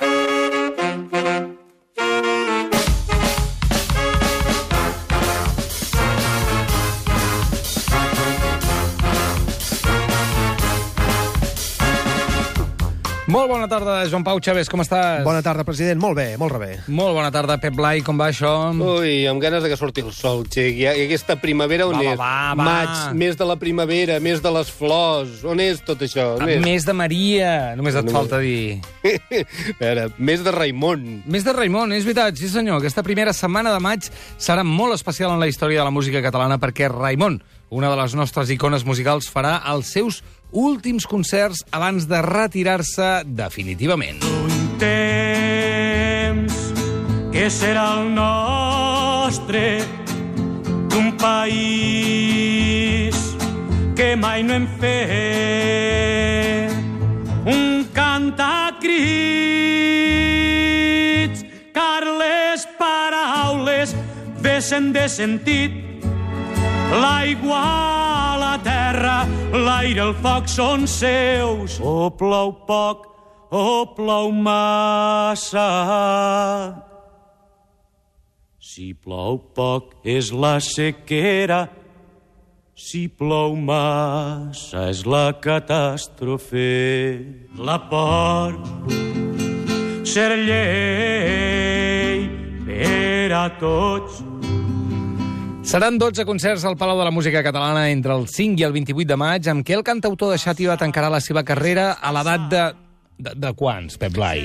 Bye. Molt bona tarda, Joan Pau Chaves, com estàs? Bona tarda, president. Molt bé, molt rebé. Molt bona tarda, Pep Blai, com va això? Ui, amb ganes de que surti el sol, xic. I aquesta primavera on Va, va, és? va, va. Maig, mes de la primavera, mes de les flors. On és tot això? On és? Més de Maria, només et Només- falta dir. A veure, mes de Raimon. Més de Raimon, és veritat, sí senyor. Aquesta primera setmana de maig serà molt especial en la història de la música catalana perquè Raimon, una de les nostres icones musicals, farà els seus últims concerts abans de retirar-se definitivament. un temps que serà el nostre d'un país que mai no hem fet un cant a crits car les paraules vesen de sentit L'aigua, la terra, l'aire, el foc són seus. O plou poc, o plou massa. Si plou poc és la sequera, si plou massa és la catàstrofe. La por, ser llei per a tots, Seran 12 concerts al Palau de la Música Catalana entre el 5 i el 28 de maig, amb què el cantautor de Xàtiva tancarà la seva carrera a l'edat de... De, de quants, Pep Blai?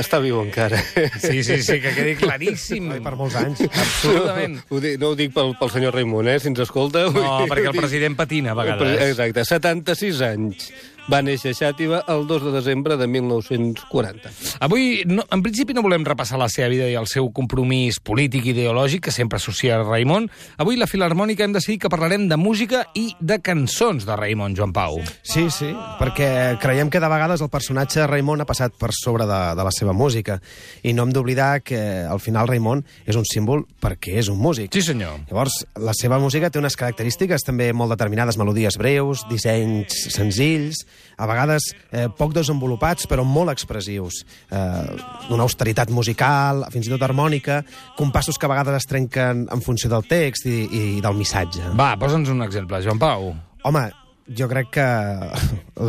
Està viu encara. Sí, sí, sí, que quedi claríssim. Ai, per molts anys. Absolutament. Ho dic, no ho dic pel, pel senyor Raimon, eh, si ens escolta. No, perquè el president patina a vegades. Exacte, 76 anys. Va néixer a Xàtiva el 2 de desembre de 1940. Avui, no, en principi, no volem repassar la seva vida i el seu compromís polític i ideològic, que sempre associa a Raimon. Avui, la Filarmònica hem decidit que parlarem de música i de cançons de Raimon, Joan Pau. Sí, sí, perquè creiem que de vegades el personatge de Raimon ha passat per sobre de, de la seva música. I no hem d'oblidar que al final Raimon és un símbol perquè és un músic. Sí, senyor. Llavors, la seva música té unes característiques també molt determinades, melodies breus, dissenys senzills, a vegades eh, poc desenvolupats, però molt expressius. Eh, una austeritat musical, fins i tot harmònica, compassos que a vegades es trenquen en funció del text i, i del missatge. Va, posa'ns un exemple, Joan Pau. Home, jo crec que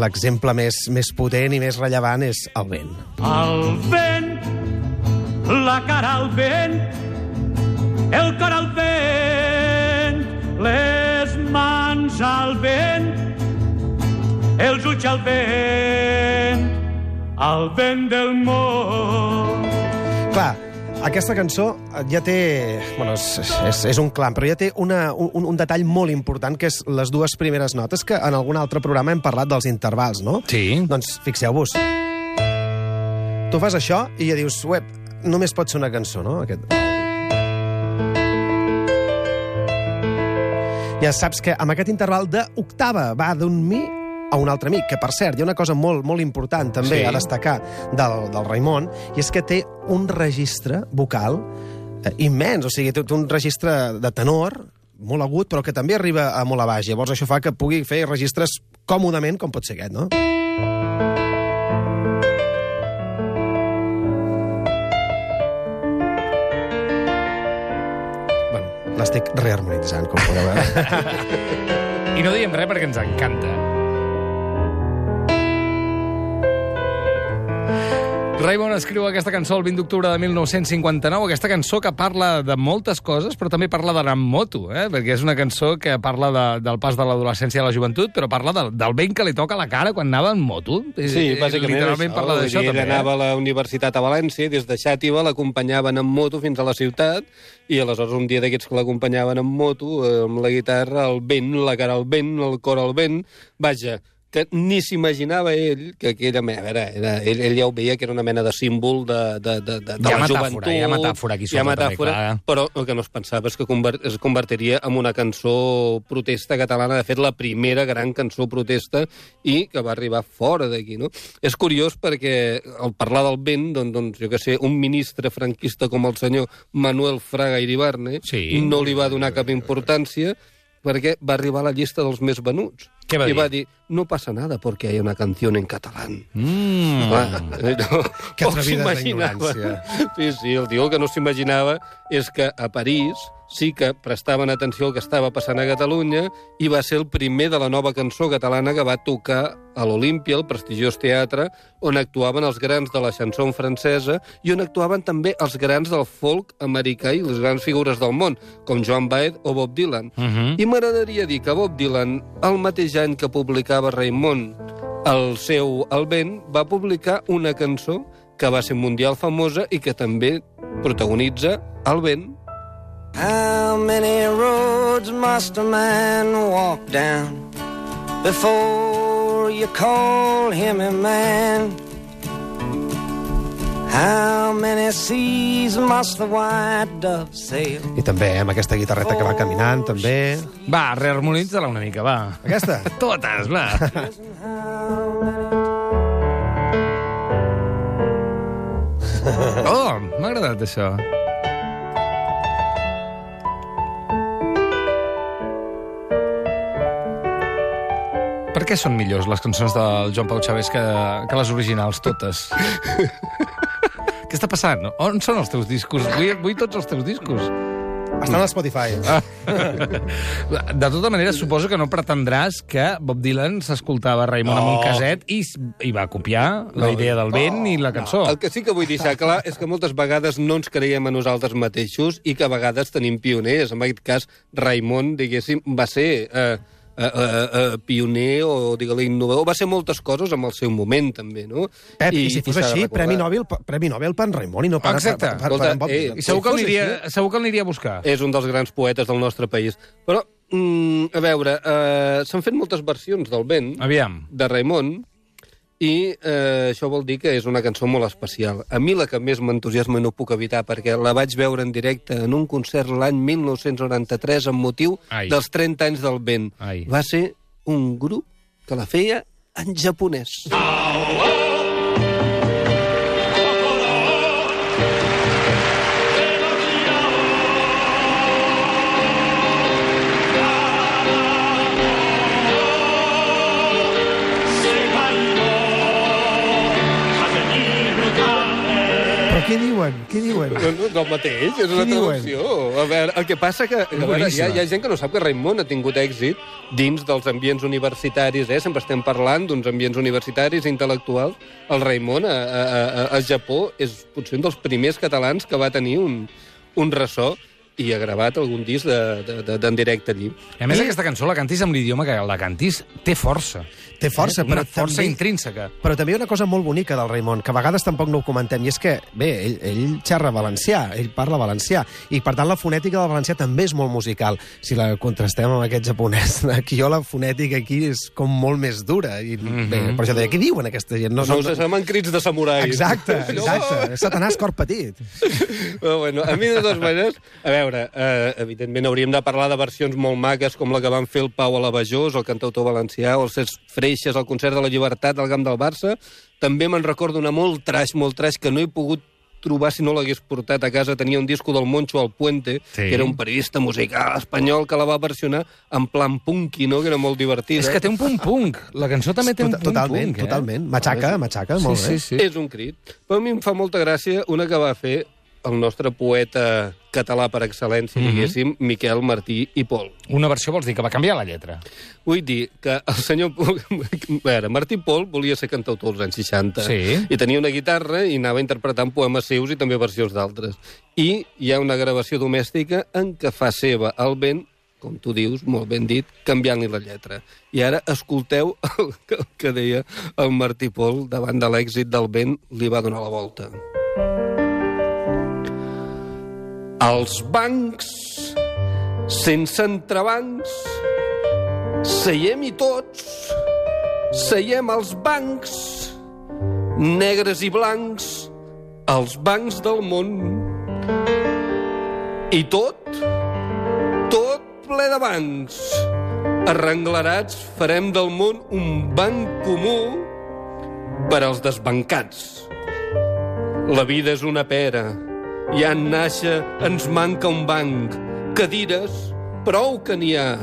l'exemple més, més potent i més rellevant és el vent. al vent, la cara al vent, el cor al vent, les mans al vent, els ulls al vent, al vent del món. Clar, aquesta cançó ja té... Bueno, és, és, és un clam, però ja té una, un, un detall molt important, que és les dues primeres notes, que en algun altre programa hem parlat dels intervals, no? Sí. Doncs fixeu-vos. Tu fas això i ja dius, web, només pot ser una cançó, no? Aquest... Ja saps que amb aquest interval d'octava va d'un mi a un altre mi, que per cert, hi ha una cosa molt, molt important també Sí. a destacar del, del Raimon, i és que té un registre vocal eh, immens, o sigui, té té un registre de tenor molt agut, però que també arriba a molt a baix. Llavors això fa que pugui fer registres còmodament, com pot ser aquest, no? Bueno, l'estic reharmonitzant, com podeu veure. I no diem res perquè ens encanta. Raymond escriu aquesta cançó el 20 d'octubre de 1959, aquesta cançó que parla de moltes coses, però també parla d'anar amb moto, eh? perquè és una cançó que parla de, del pas de l'adolescència a la joventut, però parla del, del vent que li toca a la cara quan anava en moto. Sí, Eh, bàsicament Literalment això. parla d'això, també. Ell anava Eh? a la universitat a València, des de Xàtiva l'acompanyaven en moto fins a la ciutat, i aleshores un dia d'aquests que l'acompanyaven en moto, eh, amb la guitarra, el vent, la cara al vent, el cor al vent, vaja, ni s'imaginava ell que aquella a veure, era, ell, ell ja ho veia que era una mena de símbol de, de, de, de, de Hi ha la metàfora, joventut. hi ha metàfora aquí hi ha sota, també, metàfora, clar. però el que no es pensava és que es convertiria en una cançó protesta catalana, de fet la primera gran cançó protesta i que va arribar fora d'aquí, no? És curiós perquè al parlar del vent, doncs, doncs jo que sé, un ministre franquista com el senyor Manuel Fraga Iribarne Sí. no li va donar cap importància perquè va arribar a la llista dels més venuts. Què va I dir? va dir, no passa nada porque hay una canción en catalán. Mm. Clar, no, Que atrevida és la ignorància. Sí, sí, el tio que no s'imaginava és que a París sí que prestaven atenció al que estava passant a Catalunya i va ser el primer de la nova cançó catalana que va tocar a l'Olímpia, el prestigiós teatre, on actuaven els grans de la chanson francesa i on actuaven també els grans del folk americà i les grans figures del món, com Joan Baez o Bob Dylan. Mhm. I m'agradaria dir que Bob Dylan, el mateix any que publicava Raimon el seu El vent, va publicar una cançó que va ser mundial famosa i que també protagonitza El vent. How many roads must a man walk down before you call him a man? How many seas must the white dove sail? I també amb aquesta guitarreta que va caminant, també. Va, reharmonitza-la una mica, va. Aquesta? Totes, va. Oh, m'ha agradat això. Per què són millors les cançons del Joan Pau Chaves que, que les originals, totes? Què està passant? On són els teus discos? Vull, vull tots els teus discos. Estan a Spotify. De tota manera, suposo que no pretendràs que Bob Dylan s'escoltava Raimon amb un caset i, i va copiar la idea del vent i la cançó. El que sí que vull deixar clar és que moltes vegades no ens creiem a nosaltres mateixos i que a vegades tenim pioners. En aquest cas, Raimon, diguéssim, va ser eh, eh, eh, eh, pioner o, digue-li, innovador. Va ser moltes coses amb el seu moment, també, no? Pep, i, si fos així. Premi Nobel, Premi Nobel per en Raimon i no per, Exacte. per, per, per, Escolta, en Bob eh, Dylan. I segur que, l'aniria, segur que l'aniria a buscar. És un dels grans poetes del nostre país. Però, mm, a veure, eh, s'han fet moltes versions del vent Aviam. de Raimon i eh, això vol dir que és una cançó molt especial. A mi la que més m'entusiasma no puc evitar, perquè la vaig veure en directe en un concert l'any 1993 amb motiu Ai. dels 30 anys del vent. Ai. Va ser un grup que la feia en japonès. Però què diuen? Què diuen? No, no, és el mateix, és una diuen? traducció. A veure, el que passa que, que a veure, hi, ha, hi ha gent que no sap que Raimon ha tingut èxit dins dels ambients universitaris, eh? Sempre estem parlant d'uns ambients universitaris intel·lectuals. El Raimon a, a, a, a Japó és potser un dels primers catalans que va tenir un, un ressò i ha gravat algun disc d'en de, de, de, directe allí. I a més, aquesta cançó la cantis amb l'idioma que la cantis té força. Té força, Eh? Una però força també- intrínseca. Però també hi ha una cosa molt bonica del Raimon, que a vegades tampoc no ho comentem, i és que, bé, ell, ell xerra valencià, ell parla valencià, i per tant la fonètica del valencià també és molt musical. Si la contrastem amb aquest japonès, aquí jo la fonètica aquí és com molt més dura. I, mm -hmm. bé, per això deia, què diuen aquesta gent? No, no, no, no, crits de samurais. Exacte, No! exacte. És Satanàs cor petit. Però bueno, a mi de totes maneres, a veure, eh, evidentment hauríem de parlar de versions molt maques com la que van fer el Pau a la Bajós, el cantautor valencià, o els Cesc Freixes al concert de la Llibertat al Camp del Barça. També me'n recordo una molt trash, molt trash, que no he pogut trobar si no l'hagués portat a casa. Tenia un disco del Moncho al Puente, Sí. que era un periodista musical espanyol que la va versionar en plan punky, no? que era molt divertida. És que té un punt punk. La cançó també té un punt totalment, punk, eh? totalment. Matxaca, matxaca, molt sí, bé. sí, sí. És un crit. Però a mi em fa molta gràcia una que va fer el nostre poeta català per excel·lència, Mhm. diguéssim, Miquel Martí i Pol. Una versió vols dir que va canviar la lletra. Vull dir que el senyor... A veure, Martí Pol volia ser cantautor als anys 60 Sí. i tenia una guitarra i anava interpretant poemes seus i també versions d'altres. I hi ha una gravació domèstica en què fa seva el vent com tu dius, molt ben dit, canviant-li la lletra. I ara escolteu el que, el que deia el Martí Pol davant de l'èxit del vent li va donar la volta. Els bancs, sense entrebancs, seiem-hi tots, seiem als bancs, negres i blancs, als bancs del món. I tot, tot ple de bancs. Arrenglerats farem del món un banc comú per als desbancats. La vida és una pera, i en nàixer ens manca un banc. Cadires, prou que n'hi ha.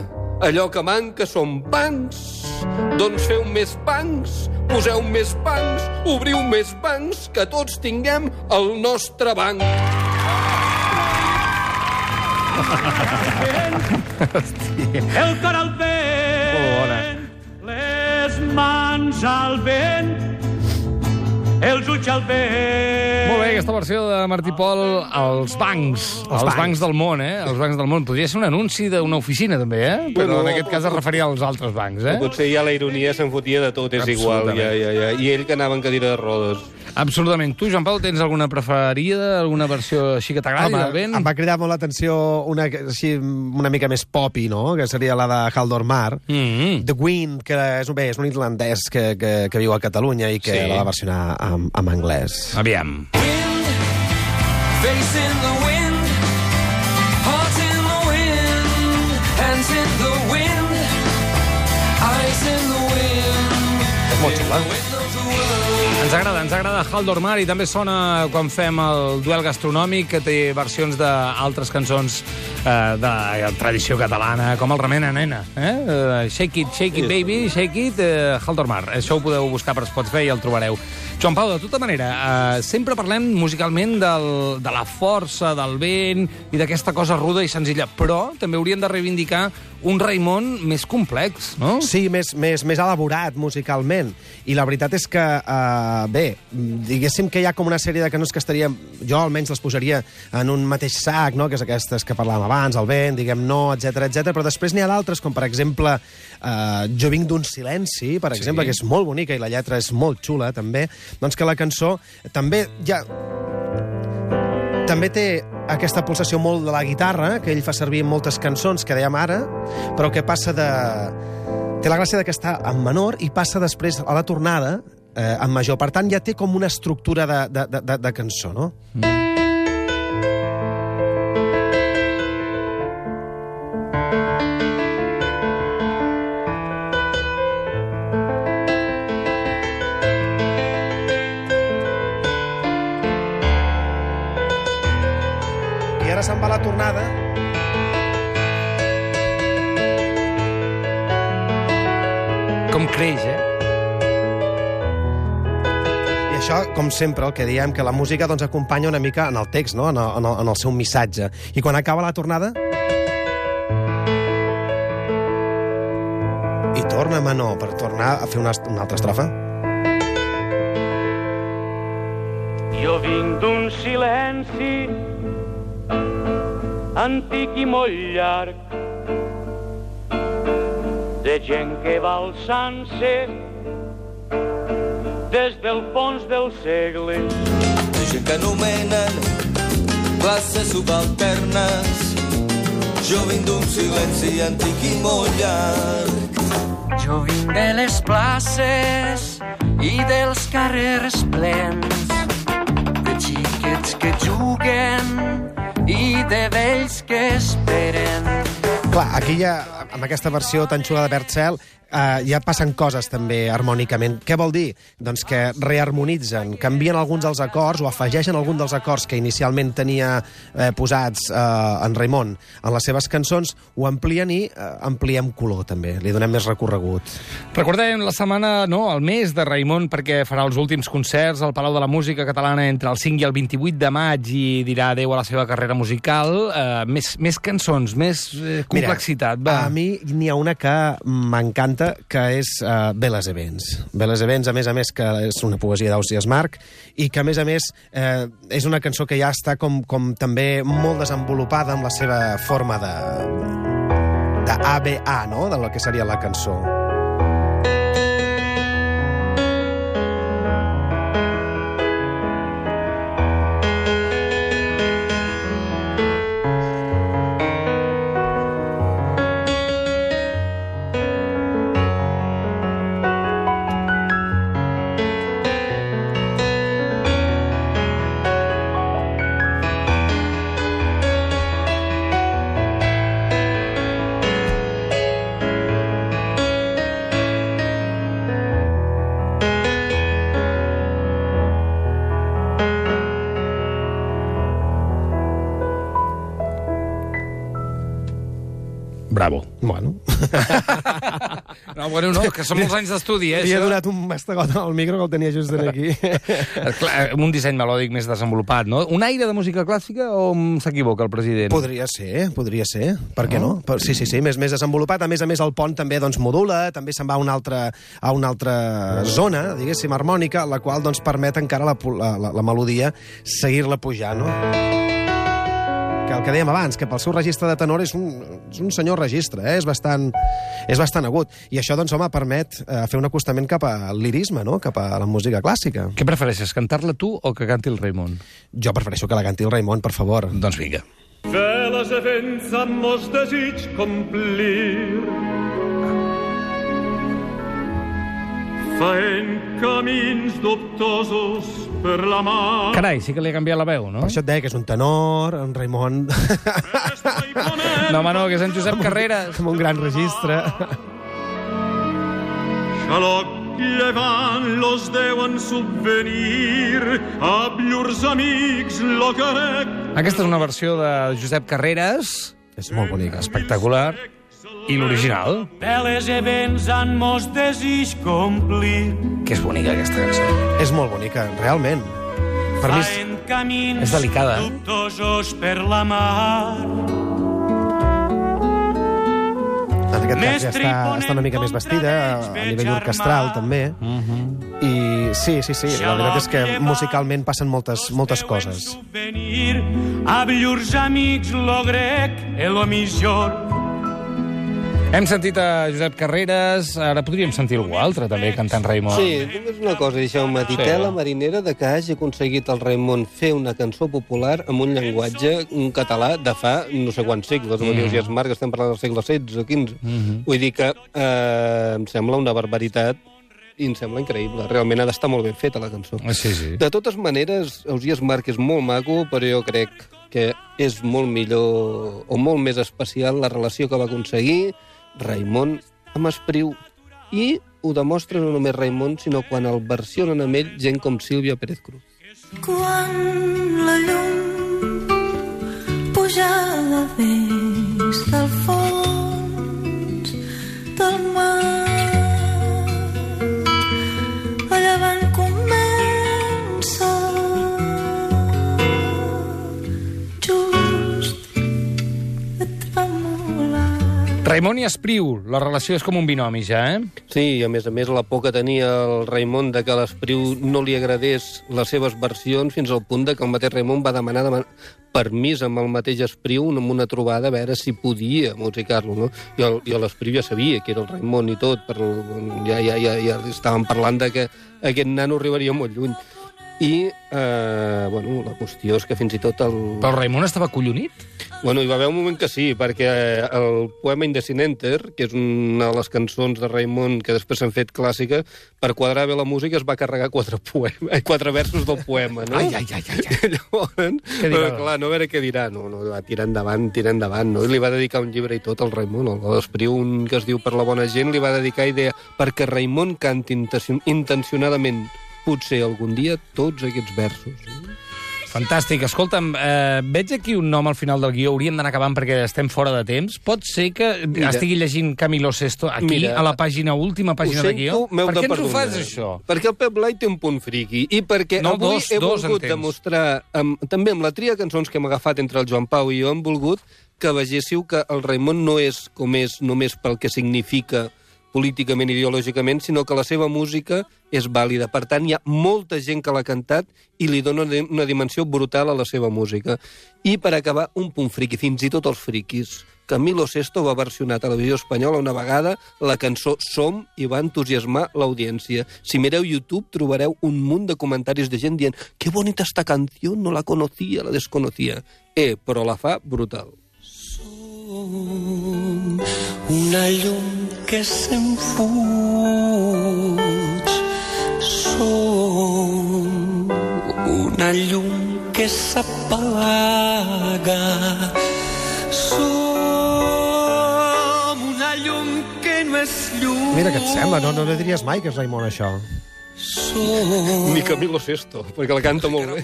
Allò que manca són bancs. Doncs feu més bancs, poseu més bancs, obriu més bancs, que tots tinguem el nostre banc. El cor al vent, les mans al vent, els ulls al vent. Molt bé, aquesta versió de Martí Pol, els bancs, els, bancs. bancs del món, eh? Els bancs del món. Podria ser un anunci d'una oficina, també, eh? Però Bueno, en aquest cas es referia als altres bancs, eh? Potser ja la ironia se'n fotia de tot, és igual. Ja, ja, ja. I ell que anava en cadira de rodes. Absolutament. Tu, Joan Pau, tens alguna preferida, alguna versió així que t'agradi del vent? em va cridar molt l'atenció una, així, una mica més popi, no?, que seria la de Haldor Mar. Mm -hmm. The Wind, que és, bé, és un irlandès que, que, que viu a Catalunya i que Sí. la va versionar en, en anglès. Aviam. Facing the wind, heart in the wind, hands in the wind, eyes in the wind. És molt xula. Ens agrada, ens agrada Haldor Mar i també sona quan fem el duel gastronòmic que té versions d'altres cançons eh, de tradició catalana, com el Remena Nena. Eh? Eh, shake it, shake it, baby, shake it, eh, Haldor Mar. Això ho podeu buscar per Spotify i el trobareu. Joan Pau, de tota manera, eh, sempre parlem musicalment del, de la força, del vent i d'aquesta cosa ruda i senzilla, però també hauríem de reivindicar un Raimon més complex, no? Sí, més, més, més elaborat musicalment. I la veritat és que, uh, bé, diguéssim que hi ha com una sèrie de cançons que estaríem... Jo almenys les posaria en un mateix sac, no?, que és aquestes que parlàvem abans, el vent, diguem no, etc etc. però després n'hi ha d'altres, com per exemple uh, Jo vinc d'un silenci, per exemple, que és molt bonica i la lletra és molt xula, també, doncs que la cançó també ja també té aquesta pulsació molt de la guitarra, que ell fa servir en moltes cançons, que dèiem ara, però que passa de... Té la gràcia de que està en menor i passa després a la tornada eh, en major. Per tant, ja té com una estructura de, de, de, de, cançó, no? I Creix, eh? I això, com sempre, el que diem, que la música doncs, acompanya una mica en el text, no? en, el, en, el, en el seu missatge. I quan acaba la tornada... I torna menor per tornar a fer una, una altra estrofa. Jo vinc d'un silenci antic i molt llarg de gent que va alçant-se des del fons del segle. De gent que anomenen classes subalternes. Jo vinc d'un silenci antic i molt llarg. Jo vinc de les places i dels carrers plens, de xiquets que juguen i de vells que esperen. Clar, aquí ja, amb aquesta versió tan xula de Bertzel, eh, ja passen coses també harmònicament. Què vol dir? Doncs que reharmonitzen, canvien alguns dels acords o afegeixen algun dels acords que inicialment tenia eh, posats eh, en Raimon en les seves cançons, ho amplien i eh, ampliem color també, li donem més recorregut. Recordem la setmana, no, el mes de Raimon, perquè farà els últims concerts al Palau de la Música Catalana entre el 5 i el 28 de maig i dirà adeu a la seva carrera musical. Uh, més, més cançons, més eh, complexitat, Mira, va. A mi n'hi ha una que m'encanta, que és uh, Beles Events. Beles Events, a més a més, que és una poesia d'Ausias Marc, i que, a més a més, eh, és una cançó que ja està com, com també molt desenvolupada amb la seva forma de de ABA, no?, de lo que seria la cançó. Que són molts anys d'estudi, eh? li he això. donat un mastegot al micro que el tenia just aquí. Clar, amb un disseny melòdic més desenvolupat, no? Un aire de música clàssica o em s'equivoca el president? Podria ser, podria ser. Per què no? Però Sí, sí, sí, més, més desenvolupat. A més a més, el pont també doncs, modula, també se'n va a una altra, a una altra zona, diguéssim, harmònica, la qual doncs, permet encara la, la, la, la melodia seguir-la pujant, no? Que el que dèiem abans, que pel seu registre de tenor és un, és un senyor registre, eh? és, bastant, és bastant agut. I això, doncs, home, permet eh, fer un acostament cap al lirisme, no? cap a la música clàssica. Què prefereixes, cantar-la tu o que canti el Raimon? Jo prefereixo que la canti el Raimon, per favor. Doncs vinga. Veles events amb mos desig complir. Faent camins dubtosos per la mar. Carai, sí que li ha canviat la veu, no? Per això et deia que és un tenor, en Raimon... No, home, no, que és en Josep Carreras. amb un gran registre. Xaloc llevant los deuen subvenir a llurs amics lo crec Aquesta és una versió de Josep Carreras, és molt bonica. espectacular, i l'original, Veles events han mos desig complir. que és bonica, aquesta cançó. És molt bonica, realment. Per mi és... És delicada, dubtosos per la mar. En aquest cas ja està, està una mica més vestida, a, nivell orquestral, també. I sí, sí, sí, la veritat és que musicalment passen moltes, moltes coses. A llurs amics lo grec e lo millor. Hem sentit a Josep Carreras, ara podríem sentir algú altre, també, cantant Raimon. Sí, només una cosa, deixeu-me dir. Sí. Tela marinera de que hagi aconseguit el Raimon fer una cançó popular amb un llenguatge un català de fa no sé quants segles. Mm. Dius, ja es marca, estem parlant del segle XVI o XV. Mm -hmm. Vull dir que eh, em sembla una barbaritat i em sembla increïble. Realment ha d'estar molt ben feta, la cançó. Sí, sí. De totes maneres, Ausias Marc és molt maco, però jo crec que és molt millor o molt més especial la relació que va aconseguir Raimon amb Espriu. I ho demostra no només Raimon, sinó quan el versionen amb ell gent com Sílvia Pérez Cruz. Quan la llum pujava des del fons Raimon i Espriu, la relació és com un binomi ja, eh? Sí, i a més a més la por que tenia el Raimon de que a l'Espriu no li agradés les seves versions fins al punt de que el mateix Raimon va demanar deman permís amb el mateix Espriu en una trobada a veure si podia musicar-lo, no? I l'Espriu ja sabia que era el Raimon i tot, però ja, ja, ja, ja estàvem parlant de que aquest nano arribaria molt lluny. I, eh, bueno, la qüestió és que fins i tot el... Però el Raimon estava collonit? Bueno, hi va haver un moment que sí, perquè el poema Indecinenter, que és una de les cançons de Raimon que després s'han fet clàssica, per quadrar bé la música es va carregar quatre, poema, eh, quatre versos del poema, no? Ai, ai, ai, ai, ai. Llavors, però, clar, no a veure què dirà, no, no, va tirar endavant, tirar endavant, no? I li va dedicar un llibre i tot al Raimon, el l'Espriu, un que es diu Per la bona gent, li va dedicar idea perquè Raimon canti intencio- intencionadament potser algun dia tots aquests versos. Fantàstic. Escolta'm, eh, veig aquí un nom al final del guió. Hauríem d'anar acabant perquè estem fora de temps. Pot ser que Mira. estigui llegint Camilo Sesto aquí, Mira, a la pàgina, última pàgina ho de sento, guió? Per què ens ho fas, això? Perquè el Pep Blai té un punt friqui i perquè No, avui dos, he dos volgut demostrar, amb, també amb la tria de cançons que hem agafat entre el Joan Pau i jo, hem volgut que vegéssiu que el Raimon no és com és només pel que significa políticament ideològicament, sinó que la seva música és vàlida. Per tant, hi ha molta gent que l'ha cantat i li dona una- dimensió brutal a la seva música. I per acabar, un punt friqui, fins i tot els friquis. Camilo Sesto va versionar a Televisió Espanyola una vegada la cançó Som i va entusiasmar l'audiència. Si mireu YouTube trobareu un munt de comentaris de gent dient «Qué bonita esta canción, no la conocía, la desconocía». Eh, però la fa brutal. Una llum que se'n fuig. Som una llum que s'apaga. Som una llum que no és llum. Mira què et sembla, no, no, no diries mai que és Raimon, això. Ni Camilo Sesto, perquè la canta molt bé.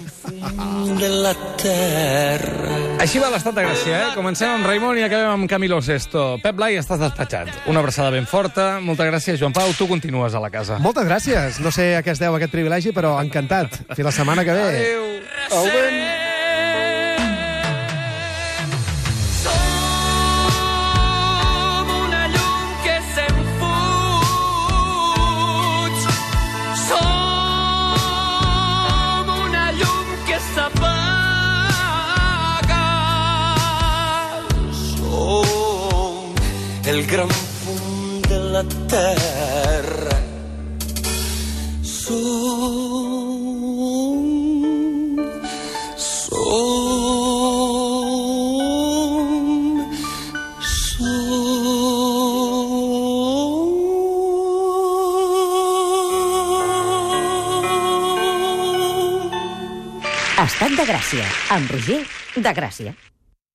de la terra. Així va l'estat de Gràcia, eh? Comencem amb Raimon i acabem amb Camilo Sesto. Pep Blai, estàs despatxat. Una abraçada ben forta. Moltes gràcies, Joan Pau. Tu continues a la casa. Moltes gràcies. No sé a què es deu aquest privilegi, però encantat. Fins la setmana que ve. Adéu. Vent... gran fum de la terra. Som, som, som. Estat de Gràcia, amb Roger de Gràcia.